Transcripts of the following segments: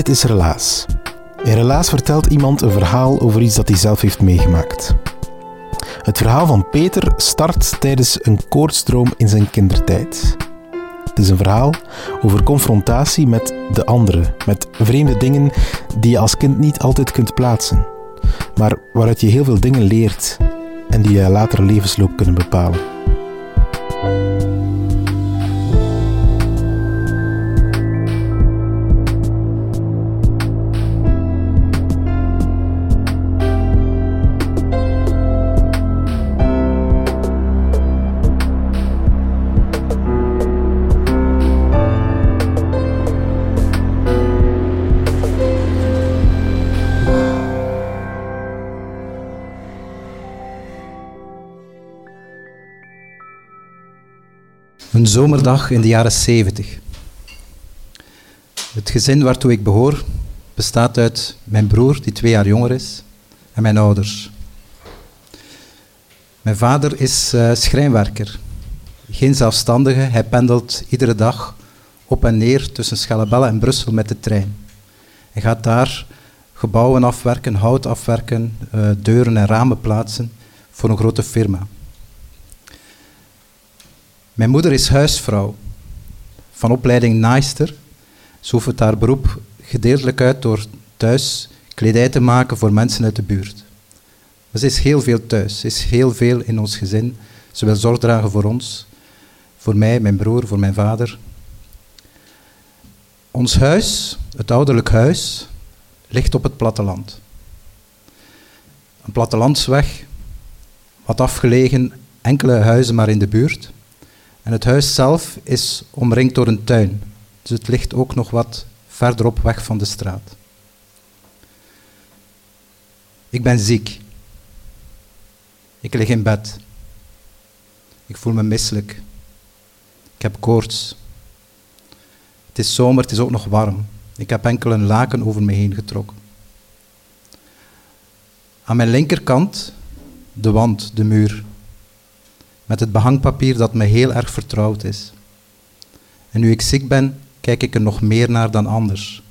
Dit is Relaas. In Relaas vertelt iemand een verhaal over iets dat hij zelf heeft meegemaakt. Het verhaal van Peter start tijdens een koortsdroom in zijn kindertijd. Het is een verhaal over confrontatie met de andere, met vreemde dingen die je als kind niet altijd kunt plaatsen, maar waaruit je heel veel dingen leert en die je later levensloop kunnen bepalen. Een zomerdag in de jaren 70. Het gezin waartoe ik behoor bestaat uit mijn broer, die twee jaar jonger is, en mijn ouders. Mijn vader is uh, schrijnwerker. Geen zelfstandige, hij pendelt iedere dag op en neer tussen Schellebelle en Brussel met de trein. Hij gaat daar gebouwen afwerken, hout afwerken, uh, deuren en ramen plaatsen voor een grote firma. Mijn moeder is huisvrouw, van opleiding naaister. Ze oefent haar beroep gedeeltelijk uit door thuis kledij te maken voor mensen uit de buurt. Maar ze is heel veel thuis, ze is heel veel in ons gezin. Ze wil zorg dragen voor ons, voor mij, mijn broer, voor mijn vader. Ons huis, het ouderlijk huis, ligt op het platteland. Een plattelandsweg, wat afgelegen, enkele huizen maar in de buurt. En het huis zelf is omringd door een tuin. Dus het ligt ook nog wat verderop weg van de straat. Ik ben ziek. Ik lig in bed. Ik voel me misselijk. Ik heb koorts. Het is zomer, het is ook nog warm. Ik heb enkel een laken over me heen getrokken. Aan mijn linkerkant de wand, de muur met het behangpapier dat me heel erg vertrouwd is. En nu ik ziek ben, kijk ik er nog meer naar dan anders.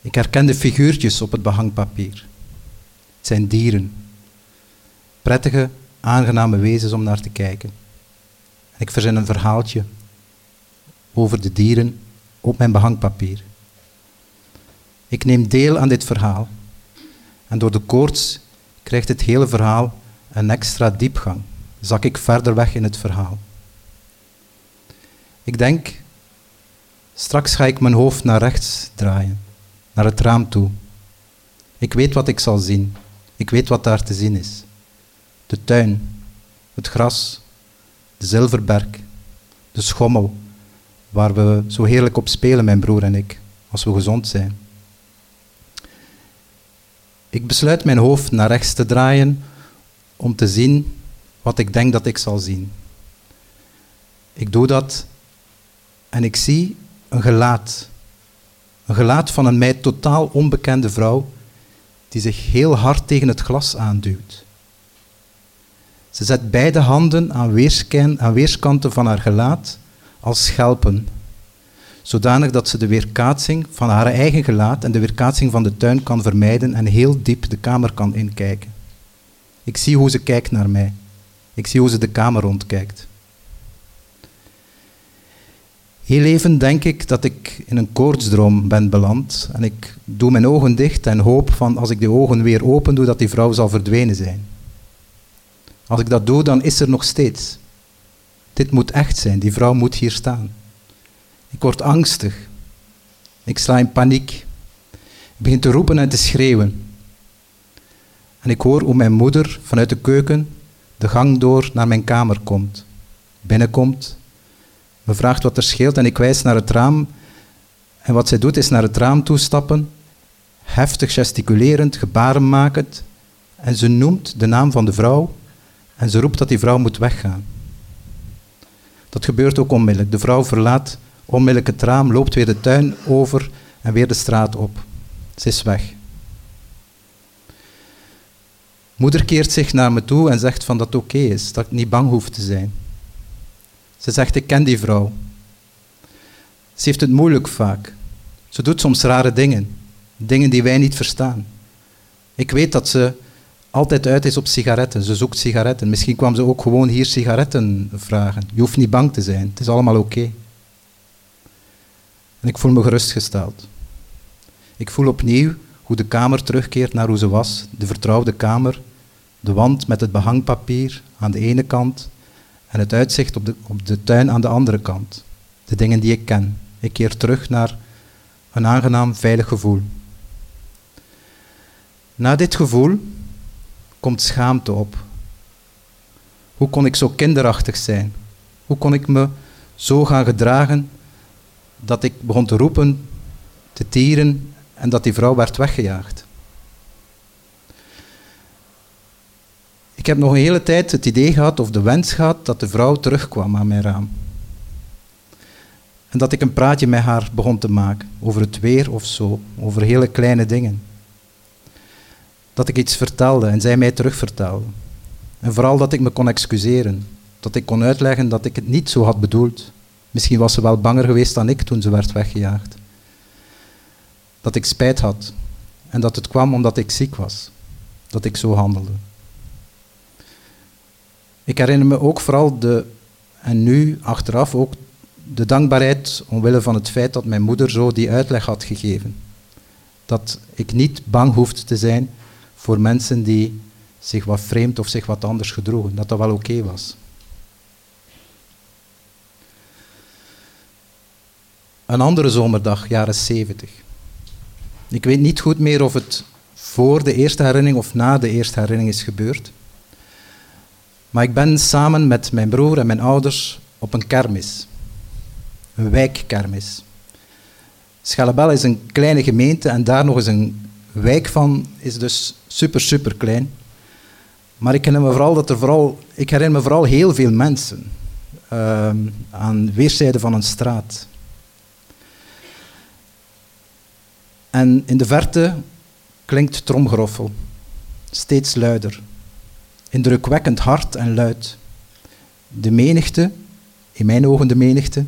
Ik herken de figuurtjes op het behangpapier. Het zijn dieren. Prettige, aangename wezens om naar te kijken. En ik verzin een verhaaltje over de dieren op mijn behangpapier. Ik neem deel aan dit verhaal. En door de koorts krijgt het hele verhaal een extra diepgang zak ik verder weg in het verhaal. Ik denk, straks ga ik mijn hoofd naar rechts draaien, naar het raam toe. Ik weet wat ik zal zien. Ik weet wat daar te zien is. De tuin, het gras, de zilverberg, de schommel, waar we zo heerlijk op spelen, mijn broer en ik, als we gezond zijn. Ik besluit mijn hoofd naar rechts te draaien om te zien wat ik denk dat ik zal zien. Ik doe dat en ik zie een gelaat. Een gelaat van een mij totaal onbekende vrouw die zich heel hard tegen het glas aanduwt. Ze zet beide handen aan, aan weerskanten van haar gelaat als schelpen, zodanig dat ze de weerkaatsing van haar eigen gelaat en de weerkaatsing van de tuin kan vermijden en heel diep de kamer kan inkijken. Ik zie hoe ze kijkt naar mij. Ik zie hoe ze de kamer rondkijkt. Heel even denk ik dat ik in een koortsdroom ben beland en ik doe mijn ogen dicht en hoop van als ik die ogen weer open doe dat die vrouw zal verdwenen zijn. Als ik dat doe, dan is er nog steeds. Dit moet echt zijn, die vrouw moet hier staan. Ik word angstig. Ik sla in paniek. Ik begin te roepen en te schreeuwen. En ik hoor hoe mijn moeder vanuit de keuken de gang door naar mijn kamer komt. Binnenkomt, me vraagt wat er scheelt en ik wijs naar het raam. En wat zij doet is naar het raam toestappen, heftig gesticulerend, gebaren makend. En ze noemt de naam van de vrouw en ze roept dat die vrouw moet weggaan. Dat gebeurt ook onmiddellijk. De vrouw verlaat onmiddellijk het raam, loopt weer de tuin over en weer de straat op. Ze is weg. Moeder keert zich naar me toe en zegt van dat het oké is, dat ik niet bang hoef te zijn. Ze zegt, ik ken die vrouw. Ze heeft het moeilijk vaak. Ze doet soms rare dingen, dingen die wij niet verstaan. Ik weet dat ze altijd uit is op sigaretten. Ze zoekt sigaretten. Misschien kwam ze ook gewoon hier sigaretten vragen. Je hoeft niet bang te zijn. Het is allemaal oké. En ik voel me gerustgesteld. Ik voel opnieuw hoe de kamer terugkeert naar hoe ze was. De vertrouwde kamer. De wand met het behangpapier aan de ene kant. En het uitzicht op de, op de tuin aan de andere kant. De dingen die ik ken. Ik keer terug naar een aangenaam, veilig gevoel. Na dit gevoel komt schaamte op. Hoe kon ik zo kinderachtig zijn? Hoe kon ik me zo gaan gedragen dat ik begon te roepen, te tieren en dat die vrouw werd weggejaagd? Ik heb nog een hele tijd het idee gehad of de wens gehad dat de vrouw terugkwam aan mijn raam. En dat ik een praatje met haar begon te maken over het weer of zo, over hele kleine dingen dat ik iets vertelde en zij mij terugvertelde. En vooral dat ik me kon excuseren. Dat ik kon uitleggen dat ik het niet zo had bedoeld. Misschien was ze wel banger geweest dan ik toen ze werd weggejaagd. Dat ik spijt had. En dat het kwam omdat ik ziek was. Dat ik zo handelde. Ik herinner me ook vooral de, en nu achteraf ook, de dankbaarheid omwille van het feit dat mijn moeder zo die uitleg had gegeven. Dat ik niet bang hoefde te zijn voor mensen die zich wat vreemd of zich wat anders gedroegen. Dat dat wel oké was. Een andere zomerdag, jaren 70. Ik weet niet goed meer of het voor de eerste herinnering of na de eerste herinnering is gebeurd. Maar ik ben samen met mijn broer en mijn ouders op een kermis. Een wijkkermis. Schellebel is een kleine gemeente en daar nog eens een wijk van is dus super, super klein. Maar ik herinner me vooral, dat er vooral, ik herinner me vooral heel veel mensen uh, aan weerszijden van een straat. En in de verte klinkt tromgeroffel, steeds luider, indrukwekkend hard en luid. De menigte, in mijn ogen de menigte,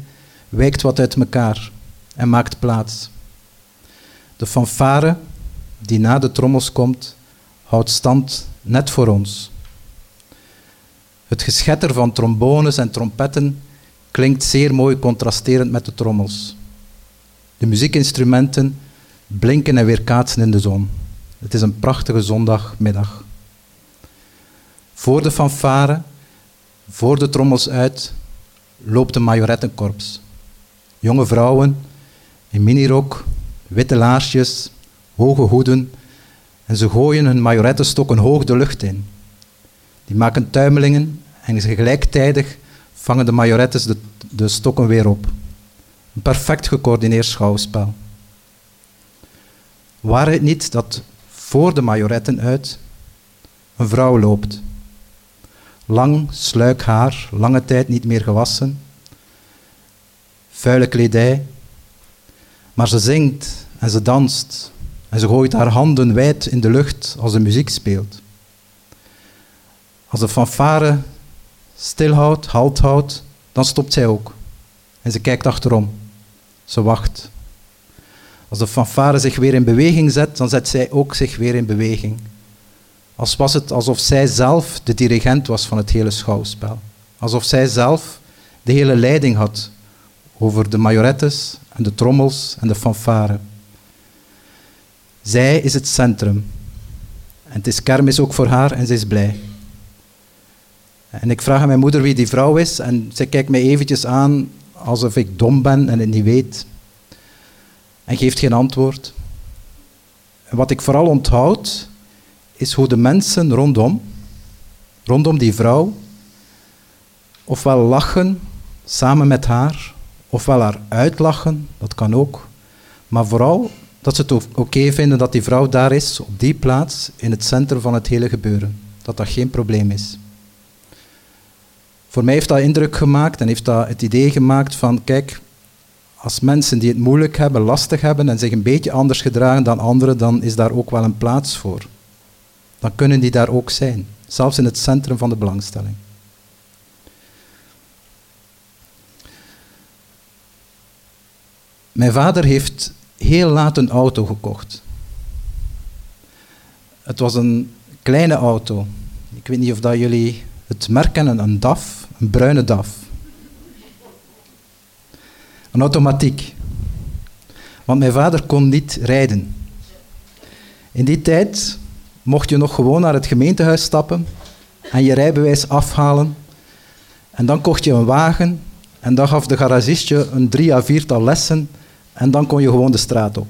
wijkt wat uit elkaar en maakt plaats. De fanfare die na de trommels komt, houdt stand net voor ons. Het geschetter van trombones en trompetten klinkt zeer mooi contrasterend met de trommels. De muziekinstrumenten blinken en weerkaatsen in de zon. Het is een prachtige zondagmiddag. Voor de fanfare, voor de trommels uit, loopt een majorettenkorps. Jonge vrouwen in minirok, witte laarsjes, hoge hoeden en ze gooien hun majorettenstokken hoog de lucht in. Die maken tuimelingen en gelijktijdig vangen de majorettes de, de stokken weer op. Een perfect gecoördineerd schouwspel. Waar het niet dat voor de majoretten uit een vrouw loopt. Lang, sluik haar, lange tijd niet meer gewassen. Vuile kledij. Maar ze zingt en ze danst en ze gooit haar handen wijd in de lucht als de muziek speelt. Als de fanfare stilhoudt, halt houdt, dan stopt zij ook. En ze kijkt achterom. Ze wacht. Als de fanfare zich weer in beweging zet, dan zet zij ook zich weer in beweging. Als was het alsof zij zelf de dirigent was van het hele schouwspel. Alsof zij zelf de hele leiding had over de majorettes en de trommels en de fanfare. Zij is het centrum. En het is kermis ook voor haar en ze is blij. En ik vraag aan mijn moeder wie die vrouw is en zij kijkt mij eventjes aan alsof ik dom ben en het niet weet. En geeft geen antwoord. En wat ik vooral onthoud, is hoe de mensen rondom, rondom die vrouw, ofwel lachen samen met haar, ofwel haar uitlachen, dat kan ook. Maar vooral dat ze het oké vinden dat die vrouw daar is, op die plaats, in het centrum van het hele gebeuren. Dat dat geen probleem is. Voor mij heeft dat indruk gemaakt en heeft dat het idee gemaakt van, kijk, als mensen die het moeilijk hebben, lastig hebben en zich een beetje anders gedragen dan anderen, dan is daar ook wel een plaats voor. Dan kunnen die daar ook zijn, zelfs in het centrum van de belangstelling. Mijn vader heeft heel laat een auto gekocht. Het was een kleine auto. Ik weet niet of dat jullie het merk kennen, een DAF, een bruine DAF. Een automatiek. Want mijn vader kon niet rijden. In die tijd mocht je nog gewoon naar het gemeentehuis stappen en je rijbewijs afhalen. En dan kocht je een wagen en dan gaf de garagist je een drie à viertal lessen en dan kon je gewoon de straat op.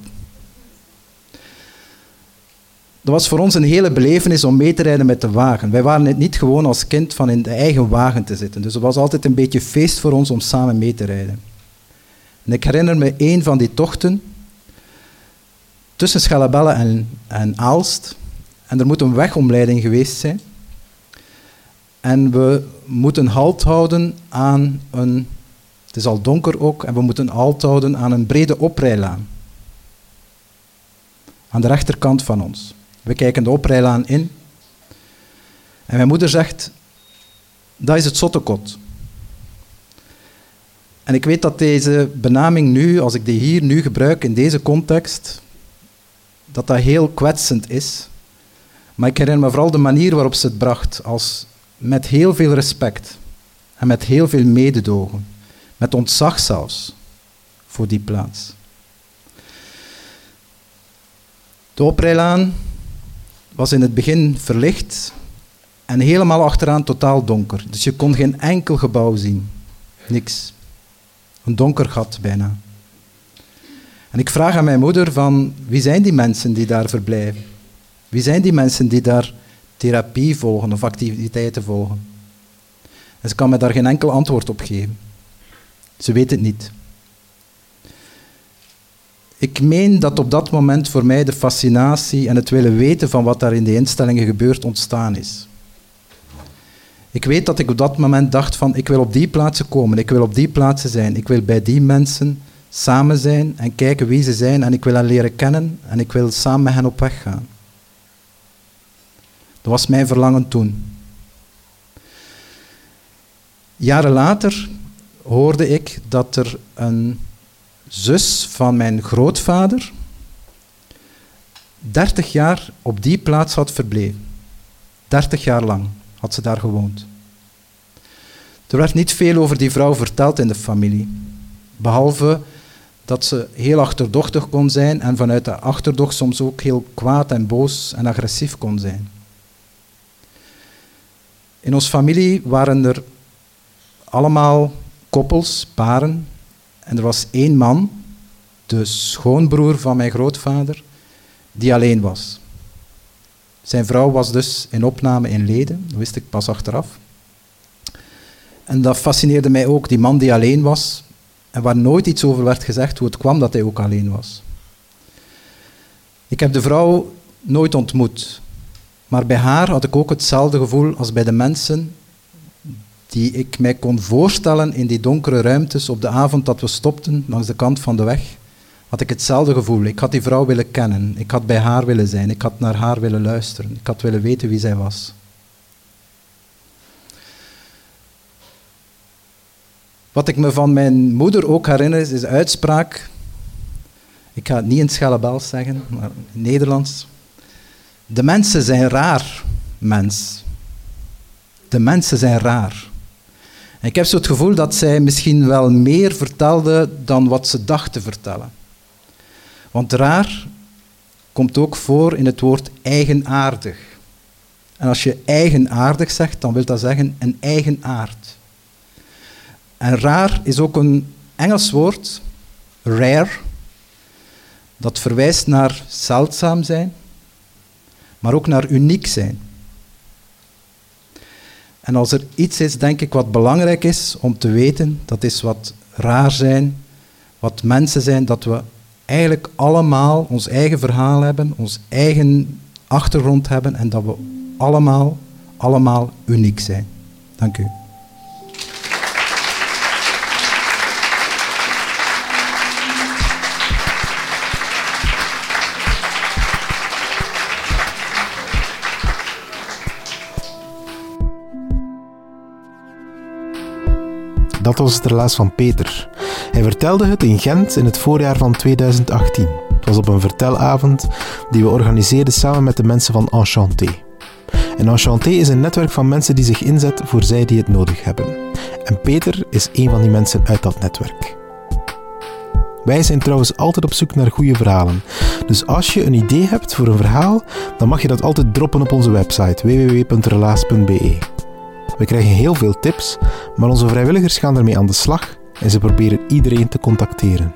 Dat was voor ons een hele belevenis om mee te rijden met de wagen. Wij waren het niet gewoon als kind van in de eigen wagen te zitten. Dus het was altijd een beetje feest voor ons om samen mee te rijden. En ik herinner me een van die tochten tussen Schellebelle en, en Aalst. En er moet een wegomleiding geweest zijn. En we moeten halt houden aan een het is al donker ook en we moeten halt houden aan een brede oprijlaan. Aan de rechterkant van ons. We kijken de oprijlaan in. En mijn moeder zegt, dat is het Zottekot. En ik weet dat deze benaming nu, als ik die hier nu gebruik in deze context, dat dat heel kwetsend is. Maar ik herinner me vooral de manier waarop ze het bracht, als met heel veel respect en met heel veel mededogen. Met ontzag zelfs voor die plaats. De oprijlaan was in het begin verlicht en helemaal achteraan totaal donker. Dus je kon geen enkel gebouw zien. Niks. Een donker gat bijna. En ik vraag aan mijn moeder van wie zijn die mensen die daar verblijven? Wie zijn die mensen die daar therapie volgen of activiteiten volgen? En ze kan me daar geen enkel antwoord op geven. Ze weet het niet. Ik meen dat op dat moment voor mij de fascinatie en het willen weten van wat daar in de instellingen gebeurt ontstaan is. Ik weet dat ik op dat moment dacht van ik wil op die plaatsen komen, ik wil op die plaatsen zijn, ik wil bij die mensen samen zijn en kijken wie ze zijn en ik wil hen leren kennen en ik wil samen met hen op weg gaan. Dat was mijn verlangen toen. Jaren later hoorde ik dat er een zus van mijn grootvader 30 jaar op die plaats had verbleven. 30 jaar lang had ze daar gewoond. Er werd niet veel over die vrouw verteld in de familie, behalve dat ze heel achterdochtig kon zijn en vanuit de achterdocht soms ook heel kwaad en boos en agressief kon zijn. In onze familie waren er allemaal koppels, paren. En er was één man, de schoonbroer van mijn grootvader, die alleen was. Zijn vrouw was dus in opname in Leden, dat wist ik pas achteraf. En dat fascineerde mij ook, die man die alleen was en waar nooit iets over werd gezegd hoe het kwam dat hij ook alleen was. Ik heb de vrouw nooit ontmoet, maar bij haar had ik ook hetzelfde gevoel als bij de mensen die ik mij kon voorstellen in die donkere ruimtes op de avond dat we stopten langs de kant van de weg, had ik hetzelfde gevoel. Ik had die vrouw willen kennen, ik had bij haar willen zijn, ik had naar haar willen luisteren, ik had willen weten wie zij was. Wat ik me van mijn moeder ook herinner is de uitspraak, ik ga het niet in Schellebel zeggen, maar in Nederlands. De mensen zijn raar, mens. De mensen zijn raar ik heb zo het gevoel dat zij misschien wel meer vertelde dan wat ze dacht te vertellen. Want raar komt ook voor in het woord eigenaardig. En als je eigenaardig zegt, dan wil dat zeggen een eigen aard. En raar is ook een Engels woord, rare, dat verwijst naar zeldzaam zijn, maar ook naar uniek zijn. En als er iets is, denk ik, wat belangrijk is om te weten, dat is wat raar zijn, wat mensen zijn, dat we eigenlijk allemaal ons eigen verhaal hebben, ons eigen achtergrond hebben en dat we allemaal, allemaal uniek zijn. Dank u. Dat was het relaas van Peter. Hij vertelde het in Gent in het voorjaar van 2018. Het was op een vertelavond die we organiseerden samen met de mensen van Enchanté. En Enchanté is een netwerk van mensen die zich inzet voor zij die het nodig hebben. En Peter is een van die mensen uit dat netwerk. Wij zijn trouwens altijd op zoek naar goede verhalen. Dus als je een idee hebt voor een verhaal, dan mag je dat altijd droppen op onze website www.relaas.be. We krijgen heel veel tips, maar onze vrijwilligers gaan ermee aan de slag en ze proberen iedereen te contacteren.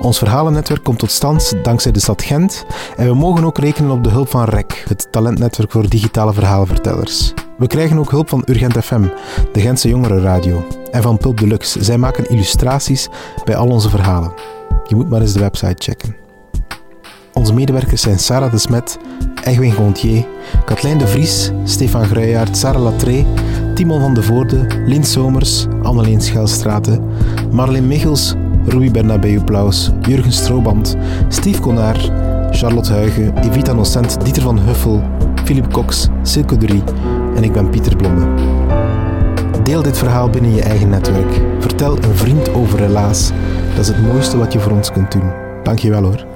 Ons verhalennetwerk komt tot stand dankzij de stad Gent en we mogen ook rekenen op de hulp van REC, het talentnetwerk voor digitale verhaalvertellers. We krijgen ook hulp van Urgent FM, de Gentse jongerenradio, en van Pulp Deluxe. Zij maken illustraties bij al onze verhalen. Je moet maar eens de website checken. Onze medewerkers zijn Sarah de Smet, Egwin Gontier, Katlijn de Vries, Stefan Gruijaert, Sarah Latré, Timon van de Voorde, Lien Somers, Anneleen Schelstraten, Marleen Michels, Ruby Bernabeu Plaus, Jurgen Strooband, Steve Konaar, Charlotte Huigen, Evita Nocent, Dieter van Huffel, Philip Cox, Silke Durie en ik ben Pieter Blomme. Deel dit verhaal binnen je eigen netwerk. Vertel een vriend over relaas. Dat is het mooiste wat je voor ons kunt doen. Dankjewel hoor.